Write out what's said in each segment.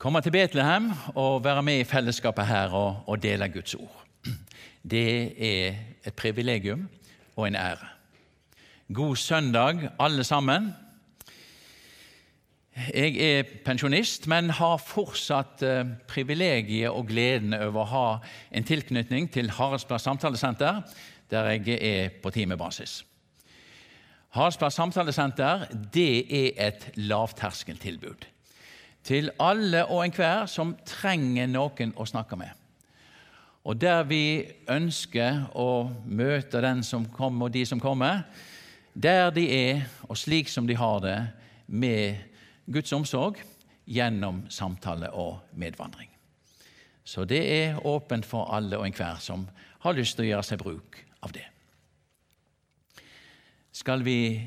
komme til Betlehem og være med i fellesskapet her og, og dele Guds ord. Det er et privilegium og en ære. God søndag, alle sammen. Jeg er pensjonist, men har fortsatt eh, privilegiet og gleden over å ha en tilknytning til Haraldsplass samtalesenter, der jeg er på timebasis. Haraldsplass samtalesenter det er et lavterskeltilbud til alle og enhver som trenger noen å snakke med. Og der vi ønsker å møte den som kommer, og de som kommer, der de er, og slik som de har det, med Guds omsorg gjennom samtale og medvandring. Så det er åpent for alle og enhver som har lyst til å gjøre seg bruk av det skal vi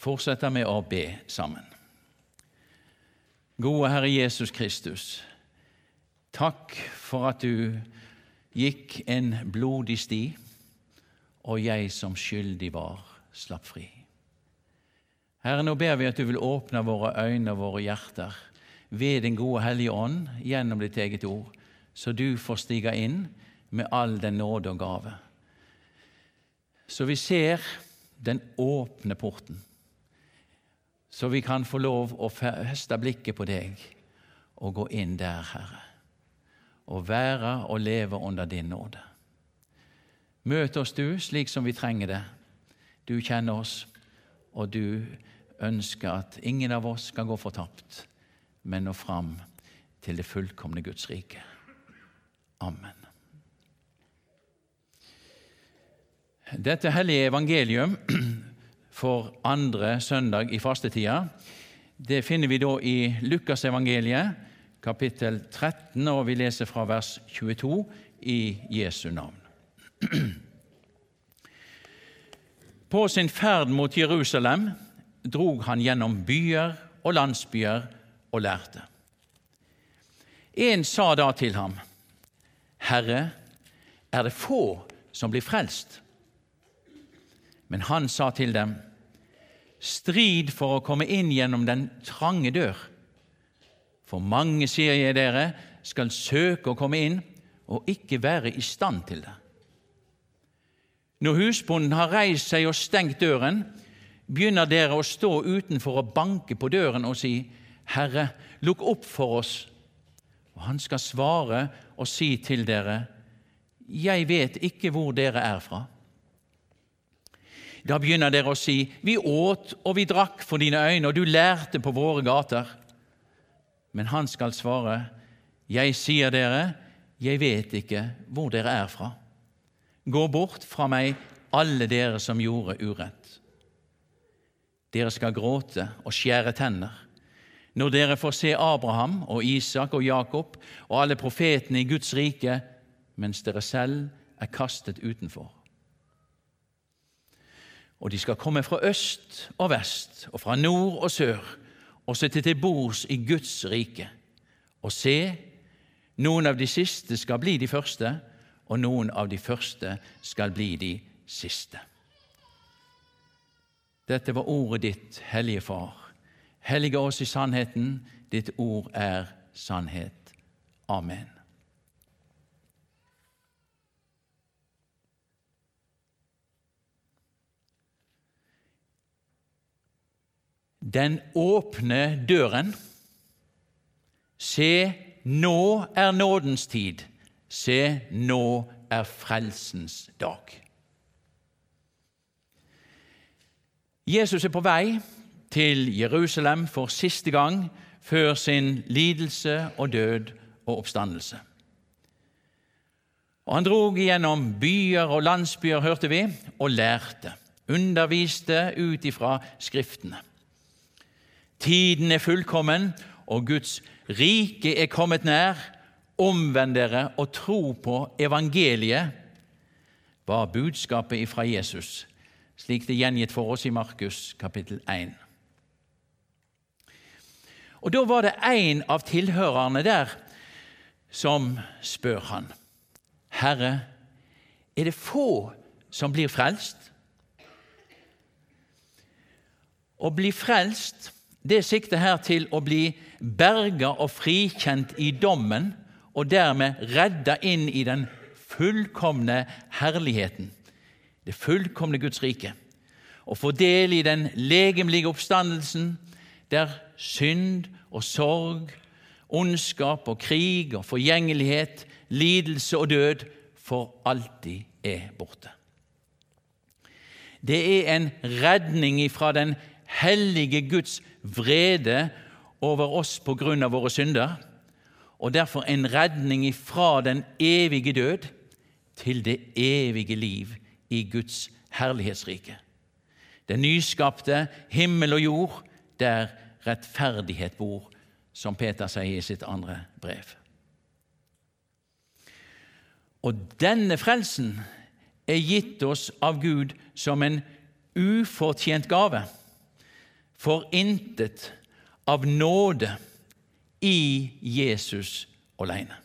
fortsette med å be sammen. Gode Herre Jesus Kristus, takk for at du gikk en blodig sti, og jeg som skyldig var, slapp fri. Herre, nå ber vi at du vil åpne våre øyne og våre hjerter ved Din gode Hellige Ånd gjennom ditt eget ord, så du får stige inn med all den nåde og gave. Så vi ser den åpne porten, så vi kan få lov å feste blikket på deg og gå inn der, Herre, og være og leve under din nåde. Møt oss du slik som vi trenger det. Du kjenner oss, og du ønsker at ingen av oss skal gå fortapt, men nå fram til det fullkomne Guds rike. Amen. Dette hellige evangelium for andre søndag i fastetida det finner vi da i Lukasevangeliet, kapittel 13, og vi leser fra vers 22 i Jesu navn. På sin ferd mot Jerusalem drog han gjennom byer og landsbyer og lærte. En sa da til ham, Herre, er det få som blir frelst? Men han sa til dem, Strid for å komme inn gjennom den trange dør. For mange, sier jeg dere, skal søke å komme inn og ikke være i stand til det. Når husbonden har reist seg og stengt døren, begynner dere å stå utenfor og banke på døren og si, Herre, lukk opp for oss. Og han skal svare og si til dere, Jeg vet ikke hvor dere er fra. Da begynner dere å si, 'Vi åt og vi drakk for dine øyne, og du lærte på våre gater.' Men han skal svare, 'Jeg sier dere, jeg vet ikke hvor dere er fra.' 'Gå bort fra meg, alle dere som gjorde urett.' Dere skal gråte og skjære tenner når dere får se Abraham og Isak og Jakob og alle profetene i Guds rike, mens dere selv er kastet utenfor og de skal komme fra øst og vest og fra nord og sør og sitte til bords i Guds rike. Og se, noen av de siste skal bli de første, og noen av de første skal bli de siste. Dette var ordet ditt, Hellige Far. Hellige oss i sannheten. Ditt ord er sannhet. Amen. Den åpne døren. Se, nå er nådens tid. Se, nå er frelsens dag. Jesus er på vei til Jerusalem for siste gang før sin lidelse og død og oppstandelse. Og Han drog gjennom byer og landsbyer, hørte vi, og lærte, underviste ut ifra Skriftene. Tiden er fullkommen, og Guds rike er kommet nær. omvend dere og tro på evangeliet, var budskapet fra Jesus, slik det er gjengitt for oss i Markus kapittel 1. Og Da var det en av tilhørerne der som spør han, Herre, er det få som blir frelst? Å bli frelst det sikter her til å bli berga og frikjent i dommen, og dermed redda inn i den fullkomne herligheten, det fullkomne Guds rike. og få del i den legemlige oppstandelsen, der synd og sorg, ondskap og krig og forgjengelighet, lidelse og død for alltid er borte. Det er en redning ifra den hellige Guds vrede over oss på grunn av våre synder, og derfor en redning ifra den evige død til det evige liv i Guds herlighetsrike. Den nyskapte himmel og jord, der rettferdighet bor, som Peter sier i sitt andre brev. Og denne frelsen er gitt oss av Gud som en ufortjent gave for intet av nåde i Jesus alene.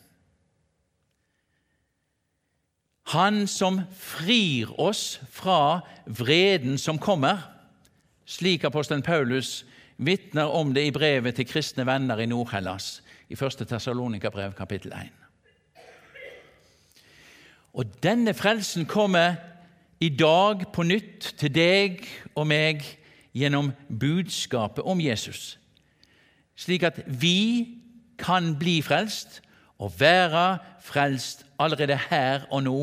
Han som frir oss fra vreden som kommer, slik apostelen Paulus vitner om det i brevet til kristne venner i Nord-Hellas, i 1. Tessalonika-brev, kapittel 1. Og denne frelsen kommer i dag på nytt til deg og meg gjennom budskapet om Jesus, slik at vi kan bli frelst og være frelst allerede her og nå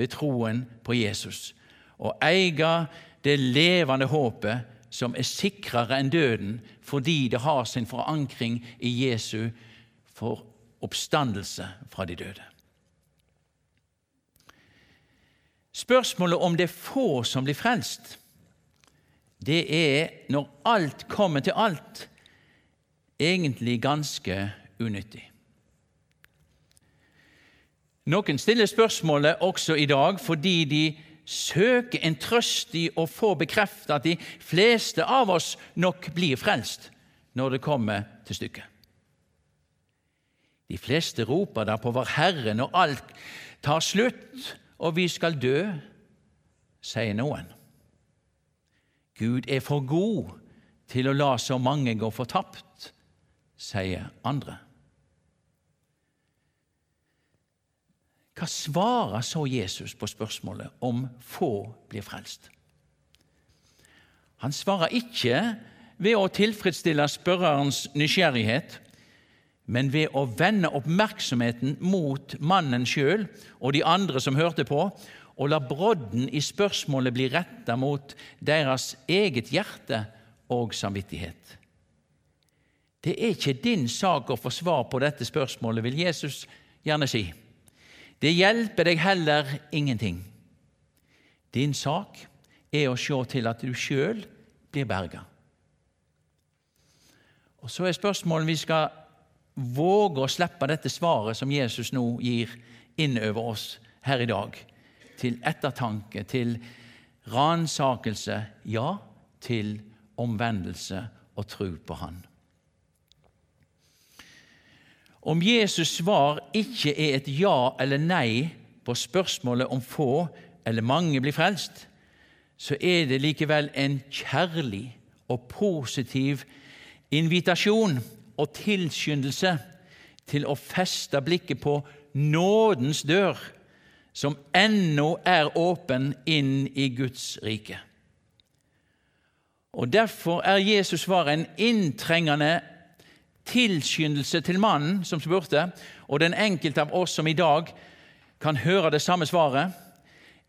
ved troen på Jesus, og eie det levende håpet som er sikrere enn døden fordi det har sin forankring i Jesu for oppstandelse fra de døde. Spørsmålet om det er få som blir frelst, det er, når alt kommer til alt, egentlig ganske unyttig. Noen stiller spørsmålet også i dag fordi de søker en trøst i å få bekreftet at de fleste av oss nok blir frelst når det kommer til stykket. De fleste roper da på Vår Herre når alt tar slutt og vi skal dø, sier noen. Gud er for god til å la så mange gå fortapt, sier andre. Hva svarer så Jesus på spørsmålet om få blir frelst? Han svarer ikke ved å tilfredsstille spørrerens nysgjerrighet, men ved å vende oppmerksomheten mot mannen sjøl og de andre som hørte på, og la brodden i spørsmålet bli retta mot deres eget hjerte og samvittighet. Det er ikke din sak å få svar på dette spørsmålet, vil Jesus gjerne si. Det hjelper deg heller ingenting. Din sak er å se til at du sjøl blir berga. Og Så er spørsmålet om vi skal våge å slippe dette svaret som Jesus nå gir inn over oss her i dag til ettertanke, til ransakelse, ja, til omvendelse og tro på Han. Om Jesus svar ikke er et ja eller nei på spørsmålet om få eller mange blir frelst, så er det likevel en kjærlig og positiv invitasjon og tilskyndelse til å feste blikket på nådens dør som ennå er åpen inn i Guds rike. Og Derfor er Jesus svar en inntrengende tilskyndelse til mannen som spurte, og den enkelte av oss som i dag kan høre det samme svaret,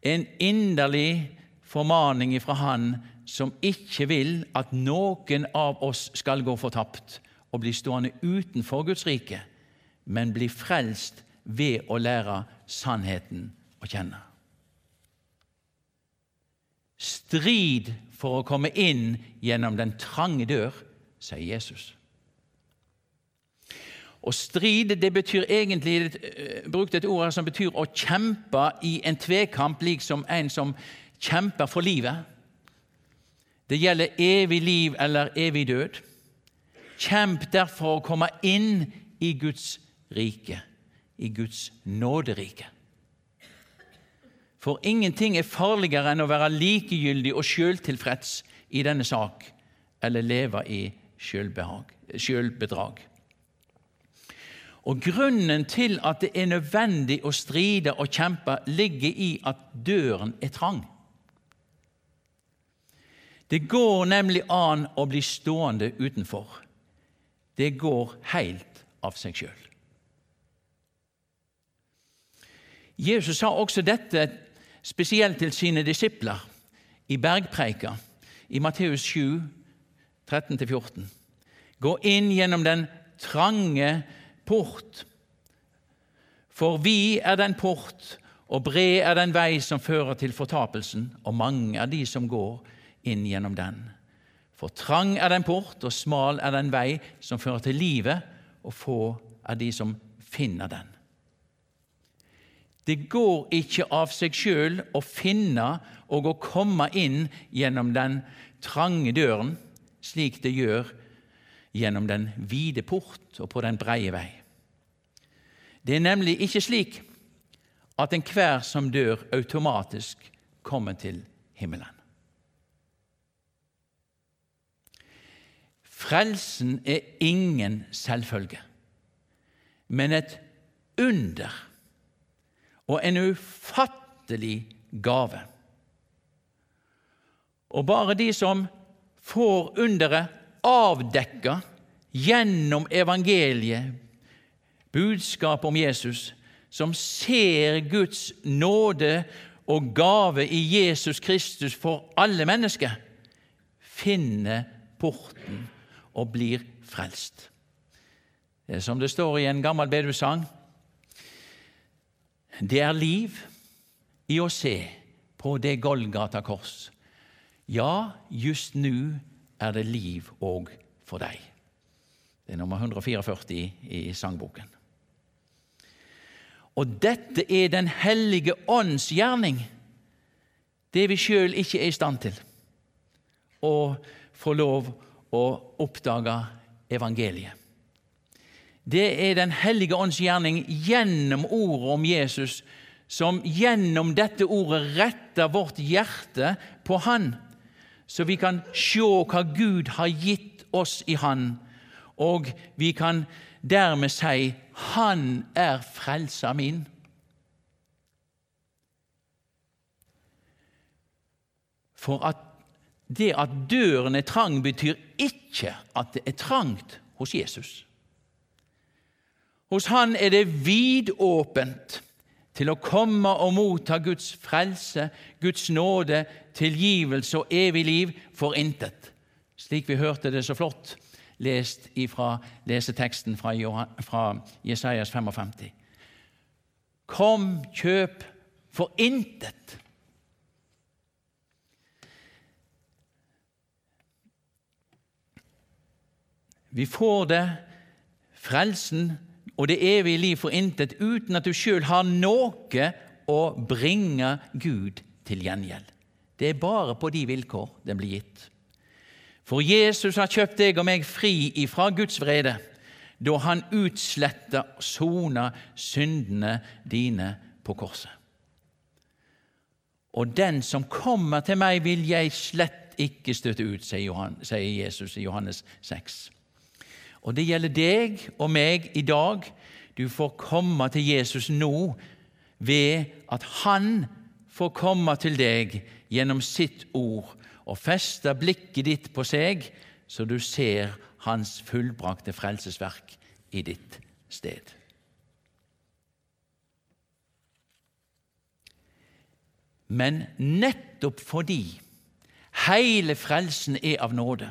en inderlig formaning fra Han som ikke vil at noen av oss skal gå fortapt og bli stående utenfor Guds rike, men bli frelst ved å lære sannheten å kjenne. Strid for å komme inn gjennom den trange dør, sier Jesus. Å stride det betyr egentlig eh, brukt et ord som betyr å kjempe i en tvekamp, liksom en som kjemper for livet. Det gjelder evig liv eller evig død. Kjemp derfor å komme inn i Guds rike, i Guds nåderike. For ingenting er farligere enn å være likegyldig og sjøltilfreds i denne sak, eller leve i sjølbedrag. Og Grunnen til at det er nødvendig å stride og kjempe, ligger i at døren er trang. Det går nemlig an å bli stående utenfor. Det går helt av seg sjøl. Jesus sa også dette spesielt til sine disipler i bergpreika i Matteus 7, 13-14. Gå inn gjennom den trange port, for vi er den port, og bred er den vei som fører til fortapelsen, og mange er de som går inn gjennom den. For trang er den port, og smal er den vei som fører til livet, og få er de som finner den. Det går ikke av seg sjøl å finne og å komme inn gjennom den trange døren, slik det gjør gjennom den vide port og på den breie vei. Det er nemlig ikke slik at enhver som dør, automatisk kommer til himmelen. Frelsen er ingen selvfølge, men et under og en ufattelig gave. Og bare de som får underet avdekka gjennom evangeliet, budskapet om Jesus, som ser Guds nåde og gave i Jesus Kristus for alle mennesker, finner porten og blir frelst. Det er som det står i en gammel bedehussang det er liv i å se på det Golgata kors. Ja, just nå er det liv òg for deg. Det er nummer 144 i sangboken. Og dette er Den hellige ånds gjerning, det vi sjøl ikke er i stand til. Å få lov å oppdage evangeliet. Det er Den hellige ånds gjerning gjennom ordet om Jesus, som gjennom dette ordet retter vårt hjerte på Han, så vi kan se hva Gud har gitt oss i Han, og vi kan dermed si 'Han er frelsa min'. For at det at døren er trang, betyr ikke at det er trangt hos Jesus. Hos Han er det vidåpent til å komme og motta Guds frelse, Guds nåde, tilgivelse og evig liv for intet. Slik vi hørte det så flott lest fra leseteksten fra, fra Jesajas 55. Kom, kjøp for intet. Vi får det, frelsen, og det evige liv for intet uten at du sjøl har noe å bringe Gud til gjengjeld. Det er bare på de vilkår den blir gitt. For Jesus har kjøpt deg og meg fri ifra Guds vrede da han utsletta og sona syndene dine på korset. Og den som kommer til meg, vil jeg slett ikke støtte ut, sier Jesus i Johannes 6. Og det gjelder deg og meg i dag. Du får komme til Jesus nå ved at Han får komme til deg gjennom sitt ord og feste blikket ditt på seg, så du ser Hans fullbrakte frelsesverk i ditt sted. Men nettopp fordi hele frelsen er av nåde,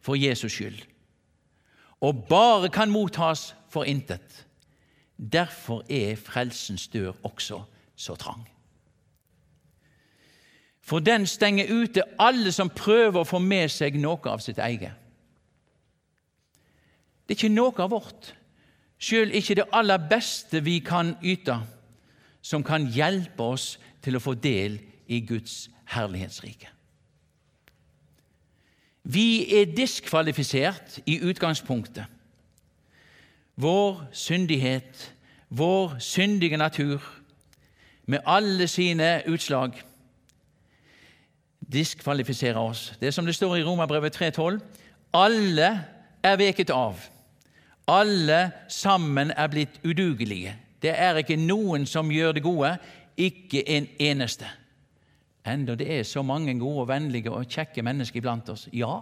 for Jesus skyld, og bare kan mottas for intet. Derfor er frelsens dør også så trang. For den stenger ute alle som prøver å få med seg noe av sitt eget. Det er ikke noe av vårt sjøl ikke det aller beste vi kan yte, som kan hjelpe oss til å få del i Guds herlighetsrike. Vi er diskvalifisert i utgangspunktet. Vår syndighet, vår syndige natur, med alle sine utslag, diskvalifiserer oss. Det er som det står i Romerbrevet 3,12.: Alle er veket av. Alle sammen er blitt udugelige. Det er ikke noen som gjør det gode, ikke en eneste. Enda det er så mange gode, og vennlige og kjekke mennesker iblant oss. Ja.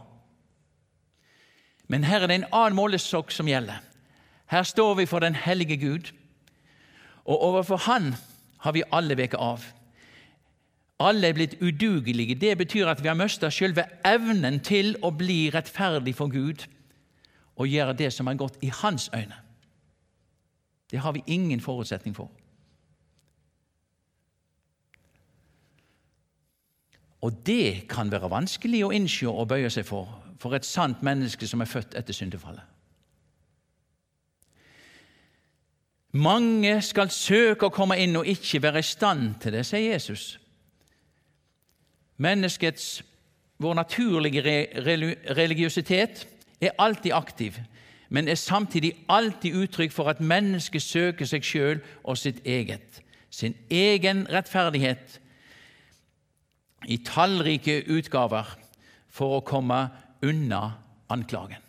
Men her er det en annen målestokk som gjelder. Her står vi for den hellige Gud, og overfor Han har vi alle veket av. Alle er blitt udugelige. Det betyr at vi har mista selve evnen til å bli rettferdig for Gud og gjøre det som er godt i Hans øyne. Det har vi ingen forutsetning for. Og det kan være vanskelig å innse og bøye seg for for et sant menneske som er født etter syndefallet. Mange skal søke å komme inn og ikke være i stand til det, sier Jesus. Menneskets, vår naturlige religiøsitet, er alltid aktiv, men er samtidig alltid uttrykk for at mennesket søker seg sjøl og sitt eget, sin egen rettferdighet, i tallrike utgaver for å komme unna anklagen.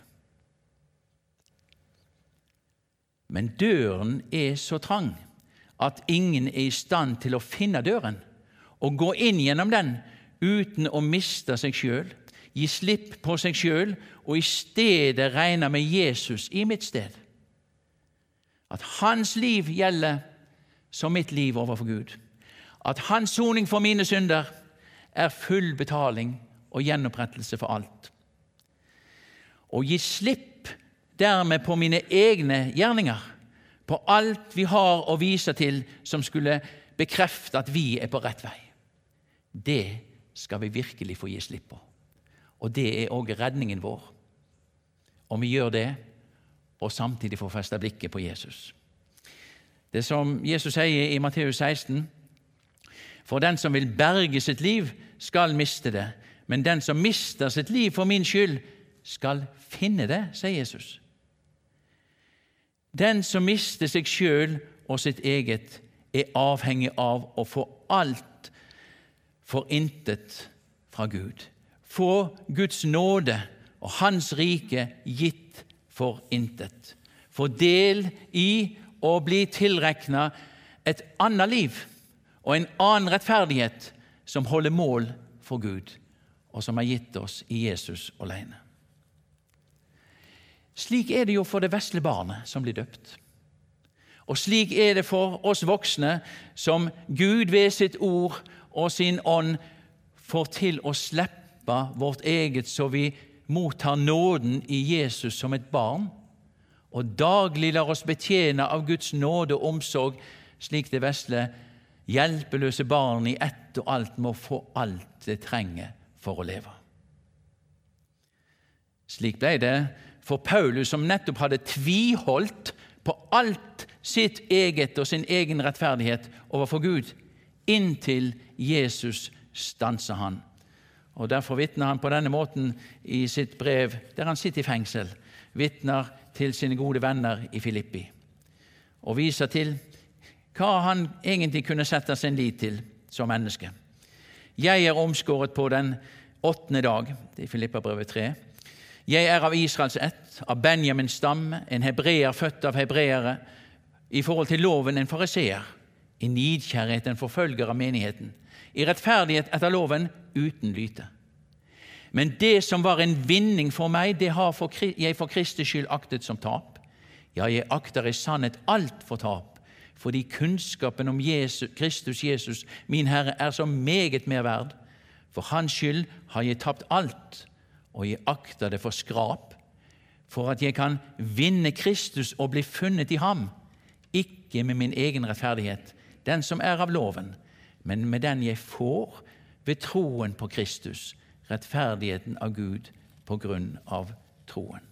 Men døren er så trang at ingen er i stand til å finne døren og gå inn gjennom den uten å miste seg sjøl, gi slipp på seg sjøl og i stedet regne med Jesus i mitt sted. At hans liv gjelder som mitt liv overfor Gud. At hans soning for mine synder er full betaling og gjenopprettelse for alt. Å gi slipp dermed på mine egne gjerninger, på alt vi har å vise til som skulle bekrefte at vi er på rett vei. Det skal vi virkelig få gi slipp på. Og det er òg redningen vår. Om vi gjør det, og samtidig får feste blikket på Jesus. Det som Jesus sier i Matteus 16.: For den som vil berge sitt liv, skal miste det. Men den som mister sitt liv for min skyld, skal finne det, sier Jesus. Den som mister seg sjøl og sitt eget, er avhengig av å få alt for intet fra Gud. Få Guds nåde og Hans rike gitt for intet. Få del i å bli tilregna et annet liv og en annen rettferdighet som holder mål for Gud, og som er gitt oss i Jesus alene. Slik er det jo for det vesle barnet som blir døpt. Og slik er det for oss voksne som Gud ved sitt ord og sin ånd får til å slippe vårt eget, så vi mottar nåden i Jesus som et barn, og daglig lar oss betjene av Guds nåde og omsorg, slik det vesle, hjelpeløse barn i ett og alt må få alt det trenger for å leve. Slik ble det for Paulus, som nettopp hadde tviholdt på alt sitt eget og sin egen rettferdighet overfor Gud, inntil Jesus stansa han. Og Derfor vitner han på denne måten i sitt brev, der han sitter i fengsel, vitner til sine gode venner i Filippi, og viser til hva han egentlig kunne sette sin lit til som menneske. Jeg er omskåret på den åttende dag, det er Filippabrevet 3, jeg er av Israels ett, av Benjamins stamme, en hebreer født av hebreere, i forhold til loven en fariseer, i nidkjærhet en forfølger av menigheten, i rettferdighet etter loven uten lyte. Men det som var en vinning for meg, det har jeg for Kristi skyld aktet som tap. Ja, jeg akter i sannhet alt for tap, fordi kunnskapen om Jesus, Kristus Jesus, min Herre, er så meget mer verd. For Hans skyld har jeg tapt alt og jeg akter det for skrap, for at jeg kan vinne Kristus og bli funnet i ham, ikke med min egen rettferdighet, den som er av loven, men med den jeg får ved troen på Kristus, rettferdigheten av Gud på grunn av troen.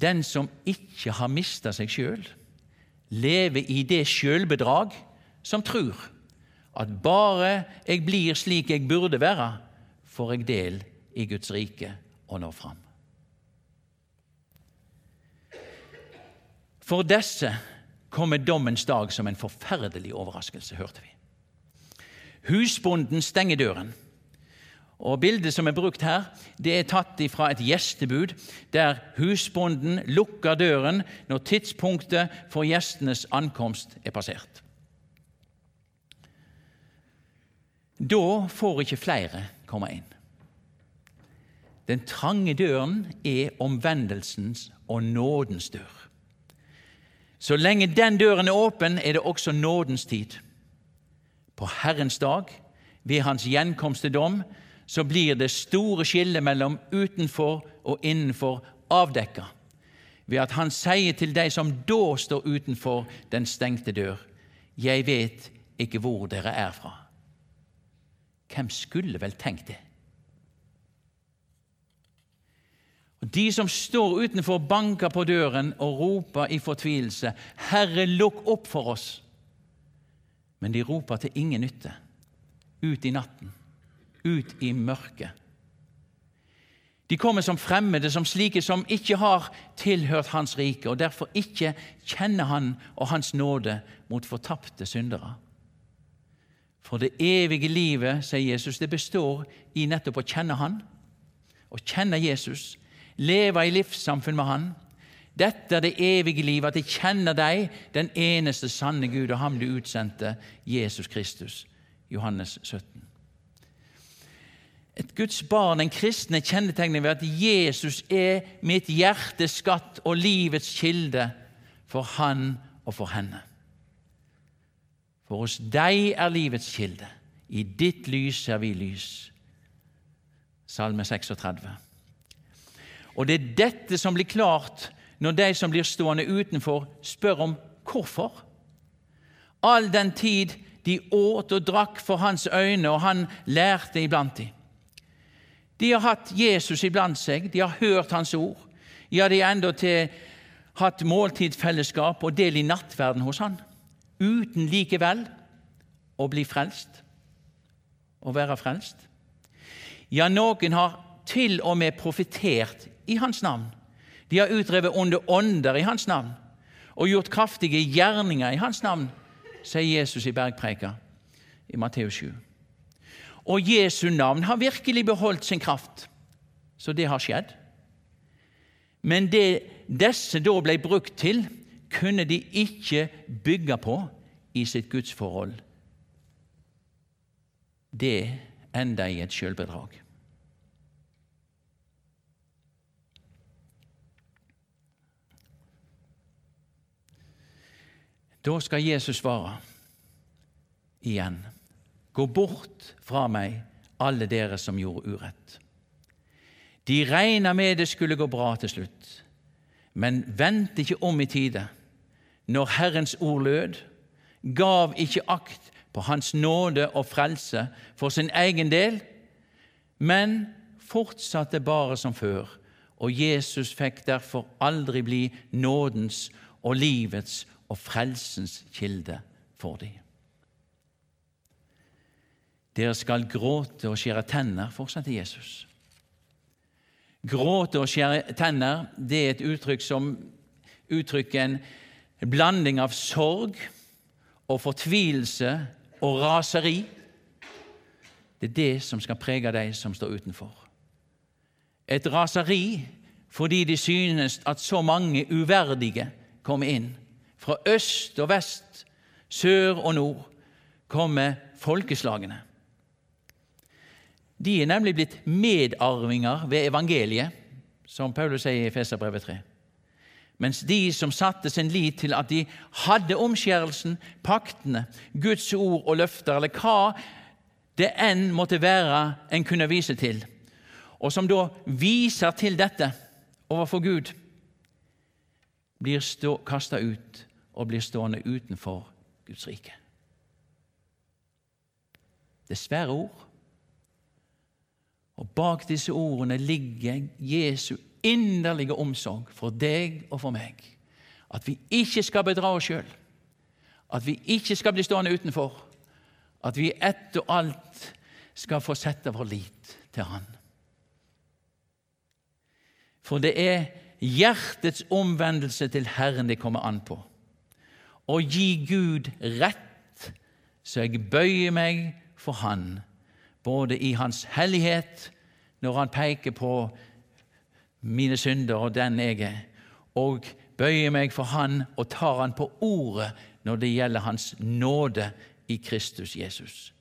Den som ikke har mista seg sjøl, lever i det sjølbedrag som tror at bare jeg blir slik jeg burde være, får jeg del i Guds rike og når fram. For disse kommer dommens dag som en forferdelig overraskelse, hørte vi. Husbonden stenger døren. Og Bildet som er brukt her, det er tatt fra et gjestebud, der husbonden lukker døren når tidspunktet for gjestenes ankomst er passert. Da får ikke flere komme inn. Den trange døren er omvendelsens og nådens dør. Så lenge den døren er åpen, er det også nådens tid. På Herrens dag, ved Hans gjenkomst dom, så blir det store skillet mellom utenfor og innenfor avdekka ved at han sier til de som da står utenfor den stengte dør, Jeg vet ikke hvor dere er fra. Hvem skulle vel tenkt det? Og De som står utenfor, banker på døren og roper i fortvilelse, 'Herre, lukk opp for oss!' Men de roper til ingen nytte, ut i natten ut i mørket. De kommer som fremmede, som slike som ikke har tilhørt Hans rike, og derfor ikke kjenner Han og Hans nåde mot fortapte syndere. For det evige livet, sier Jesus, det består i nettopp å kjenne Han, å kjenne Jesus, leve i livssamfunn med Han. Dette er det evige livet, at jeg kjenner deg, den eneste sanne Gud, og Ham du utsendte, Jesus Kristus. Johannes 17. Et Guds barn, en kristen, er kjennetegnet ved at Jesus er mitt hjertes skatt og livets kilde for han og for henne. For hos deg er livets kilde, i ditt lys er vi lys. Salme 36. Og det er dette som blir klart når de som blir stående utenfor, spør om hvorfor. All den tid de åt og drakk for hans øyne, og han lærte iblant dem. De har hatt Jesus iblant seg, de har hørt Hans ord. Ja, de har endatil hatt måltidsfellesskap og del i nattverden hos Han, uten likevel å bli frelst, å være frelst. Ja, noen har til og med profetert i Hans navn. De har utrevet onde ånder i Hans navn og gjort kraftige gjerninger i Hans navn, sier Jesus i bergpreika i Matteus 7. Og Jesu navn har virkelig beholdt sin kraft. Så det har skjedd. Men det disse da ble brukt til, kunne de ikke bygge på i sitt gudsforhold. Det enda i et sjølbedrag. Da skal Jesus svare igjen. Gå bort fra meg, alle dere som gjorde urett. De regna med det skulle gå bra til slutt, men vent ikke om i tide. Når Herrens ord lød, gav ikke akt på Hans nåde og frelse for sin egen del, men fortsatte bare som før, og Jesus fikk derfor aldri bli nådens og livets og frelsens kilde for dem. Dere skal gråte og skjære tenner, fortsatte Jesus. Gråte og skjære tenner det er et uttrykk som uttrykker en blanding av sorg og fortvilelse og raseri. Det er det som skal prege de som står utenfor. Et raseri fordi de synes at så mange uverdige kommer inn. Fra øst og vest, sør og nord kommer folkeslagene. De er nemlig blitt medarvinger ved evangeliet, som Paulus sier i Feserbrevet 3. Mens de som satte sin lit til at de hadde omskjærelsen, paktene, Guds ord og løfter, eller hva det enn måtte være en kunne vise til, og som da viser til dette overfor Gud, blir kasta ut og blir stående utenfor Guds rike. Det er svære ord. Og bak disse ordene ligger Jesu inderlige omsorg for deg og for meg. At vi ikke skal bedra oss sjøl. At vi ikke skal bli stående utenfor. At vi ett og alt skal få sette vår lit til Han. For det er hjertets omvendelse til Herren det kommer an på. Å gi Gud rett, så jeg bøyer meg for Han, både i Hans hellighet, når Han peker på mine synder og den jeg er, og bøyer meg for Han og tar Han på ordet når det gjelder Hans nåde i Kristus Jesus.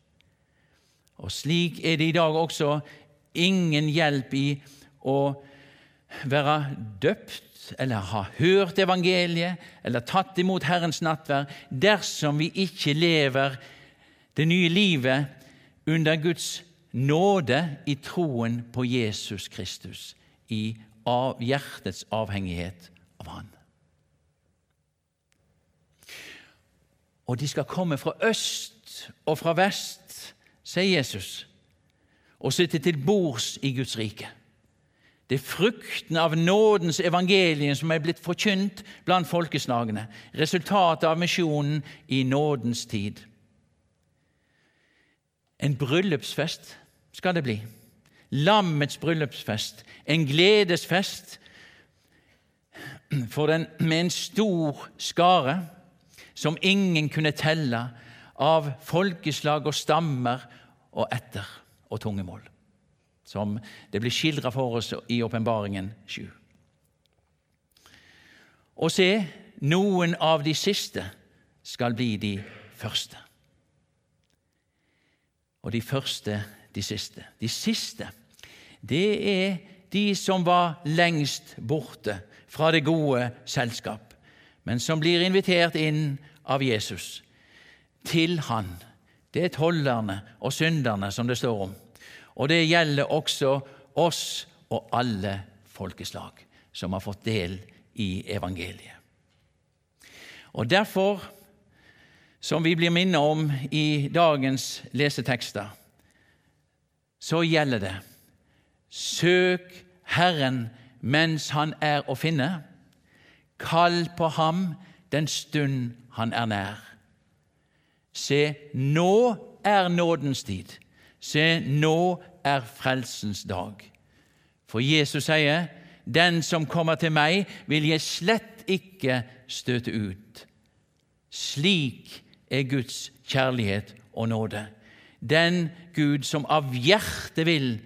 Og slik er det i dag også ingen hjelp i å være døpt eller ha hørt evangeliet eller tatt imot Herrens nattverd dersom vi ikke lever det nye livet under Guds nåde i troen på Jesus Kristus, i av hjertets avhengighet av Han. Og de skal komme fra øst og fra vest, sier Jesus, og sitte til bords i Guds rike. Det er frukten av nådens evangelium som er blitt forkynt blant folkeslagene, resultatet av misjonen i nådens tid. En bryllupsfest skal det bli. Lammets bryllupsfest, en gledesfest for den med en stor skare som ingen kunne telle, av folkeslag og stammer og etter og tungemål, som det blir skildra for oss i Åpenbaringen 7. Og se, noen av de siste skal bli de første. Og de første de siste. De siste, det er de som var lengst borte fra det gode selskap men som blir invitert inn av Jesus til Han. Det er tollerne og synderne som det står om. Og det gjelder også oss og alle folkeslag som har fått del i evangeliet. Og Derfor, som vi blir minnet om i dagens lesetekster, så gjelder det Søk Herren mens Han er å finne. Kall på ham den stund han er nær. Se, nå er nådens tid. Se, nå er frelsens dag. For Jesus sier, 'Den som kommer til meg, vil jeg slett ikke støte ut'. Slik er Guds kjærlighet og nåde. Den Gud som av hjertet vil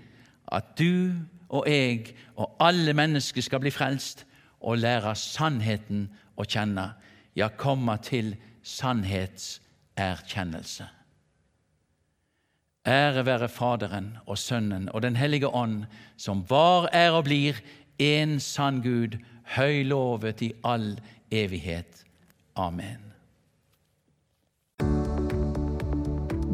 at du og jeg og alle mennesker skal bli frelst, og lære sannheten å kjenne, ja, komme til sannhetserkjennelse. Ære være Faderen og Sønnen og Den hellige ånd, som var, er og blir en sann Gud, høylovet i all evighet. Amen.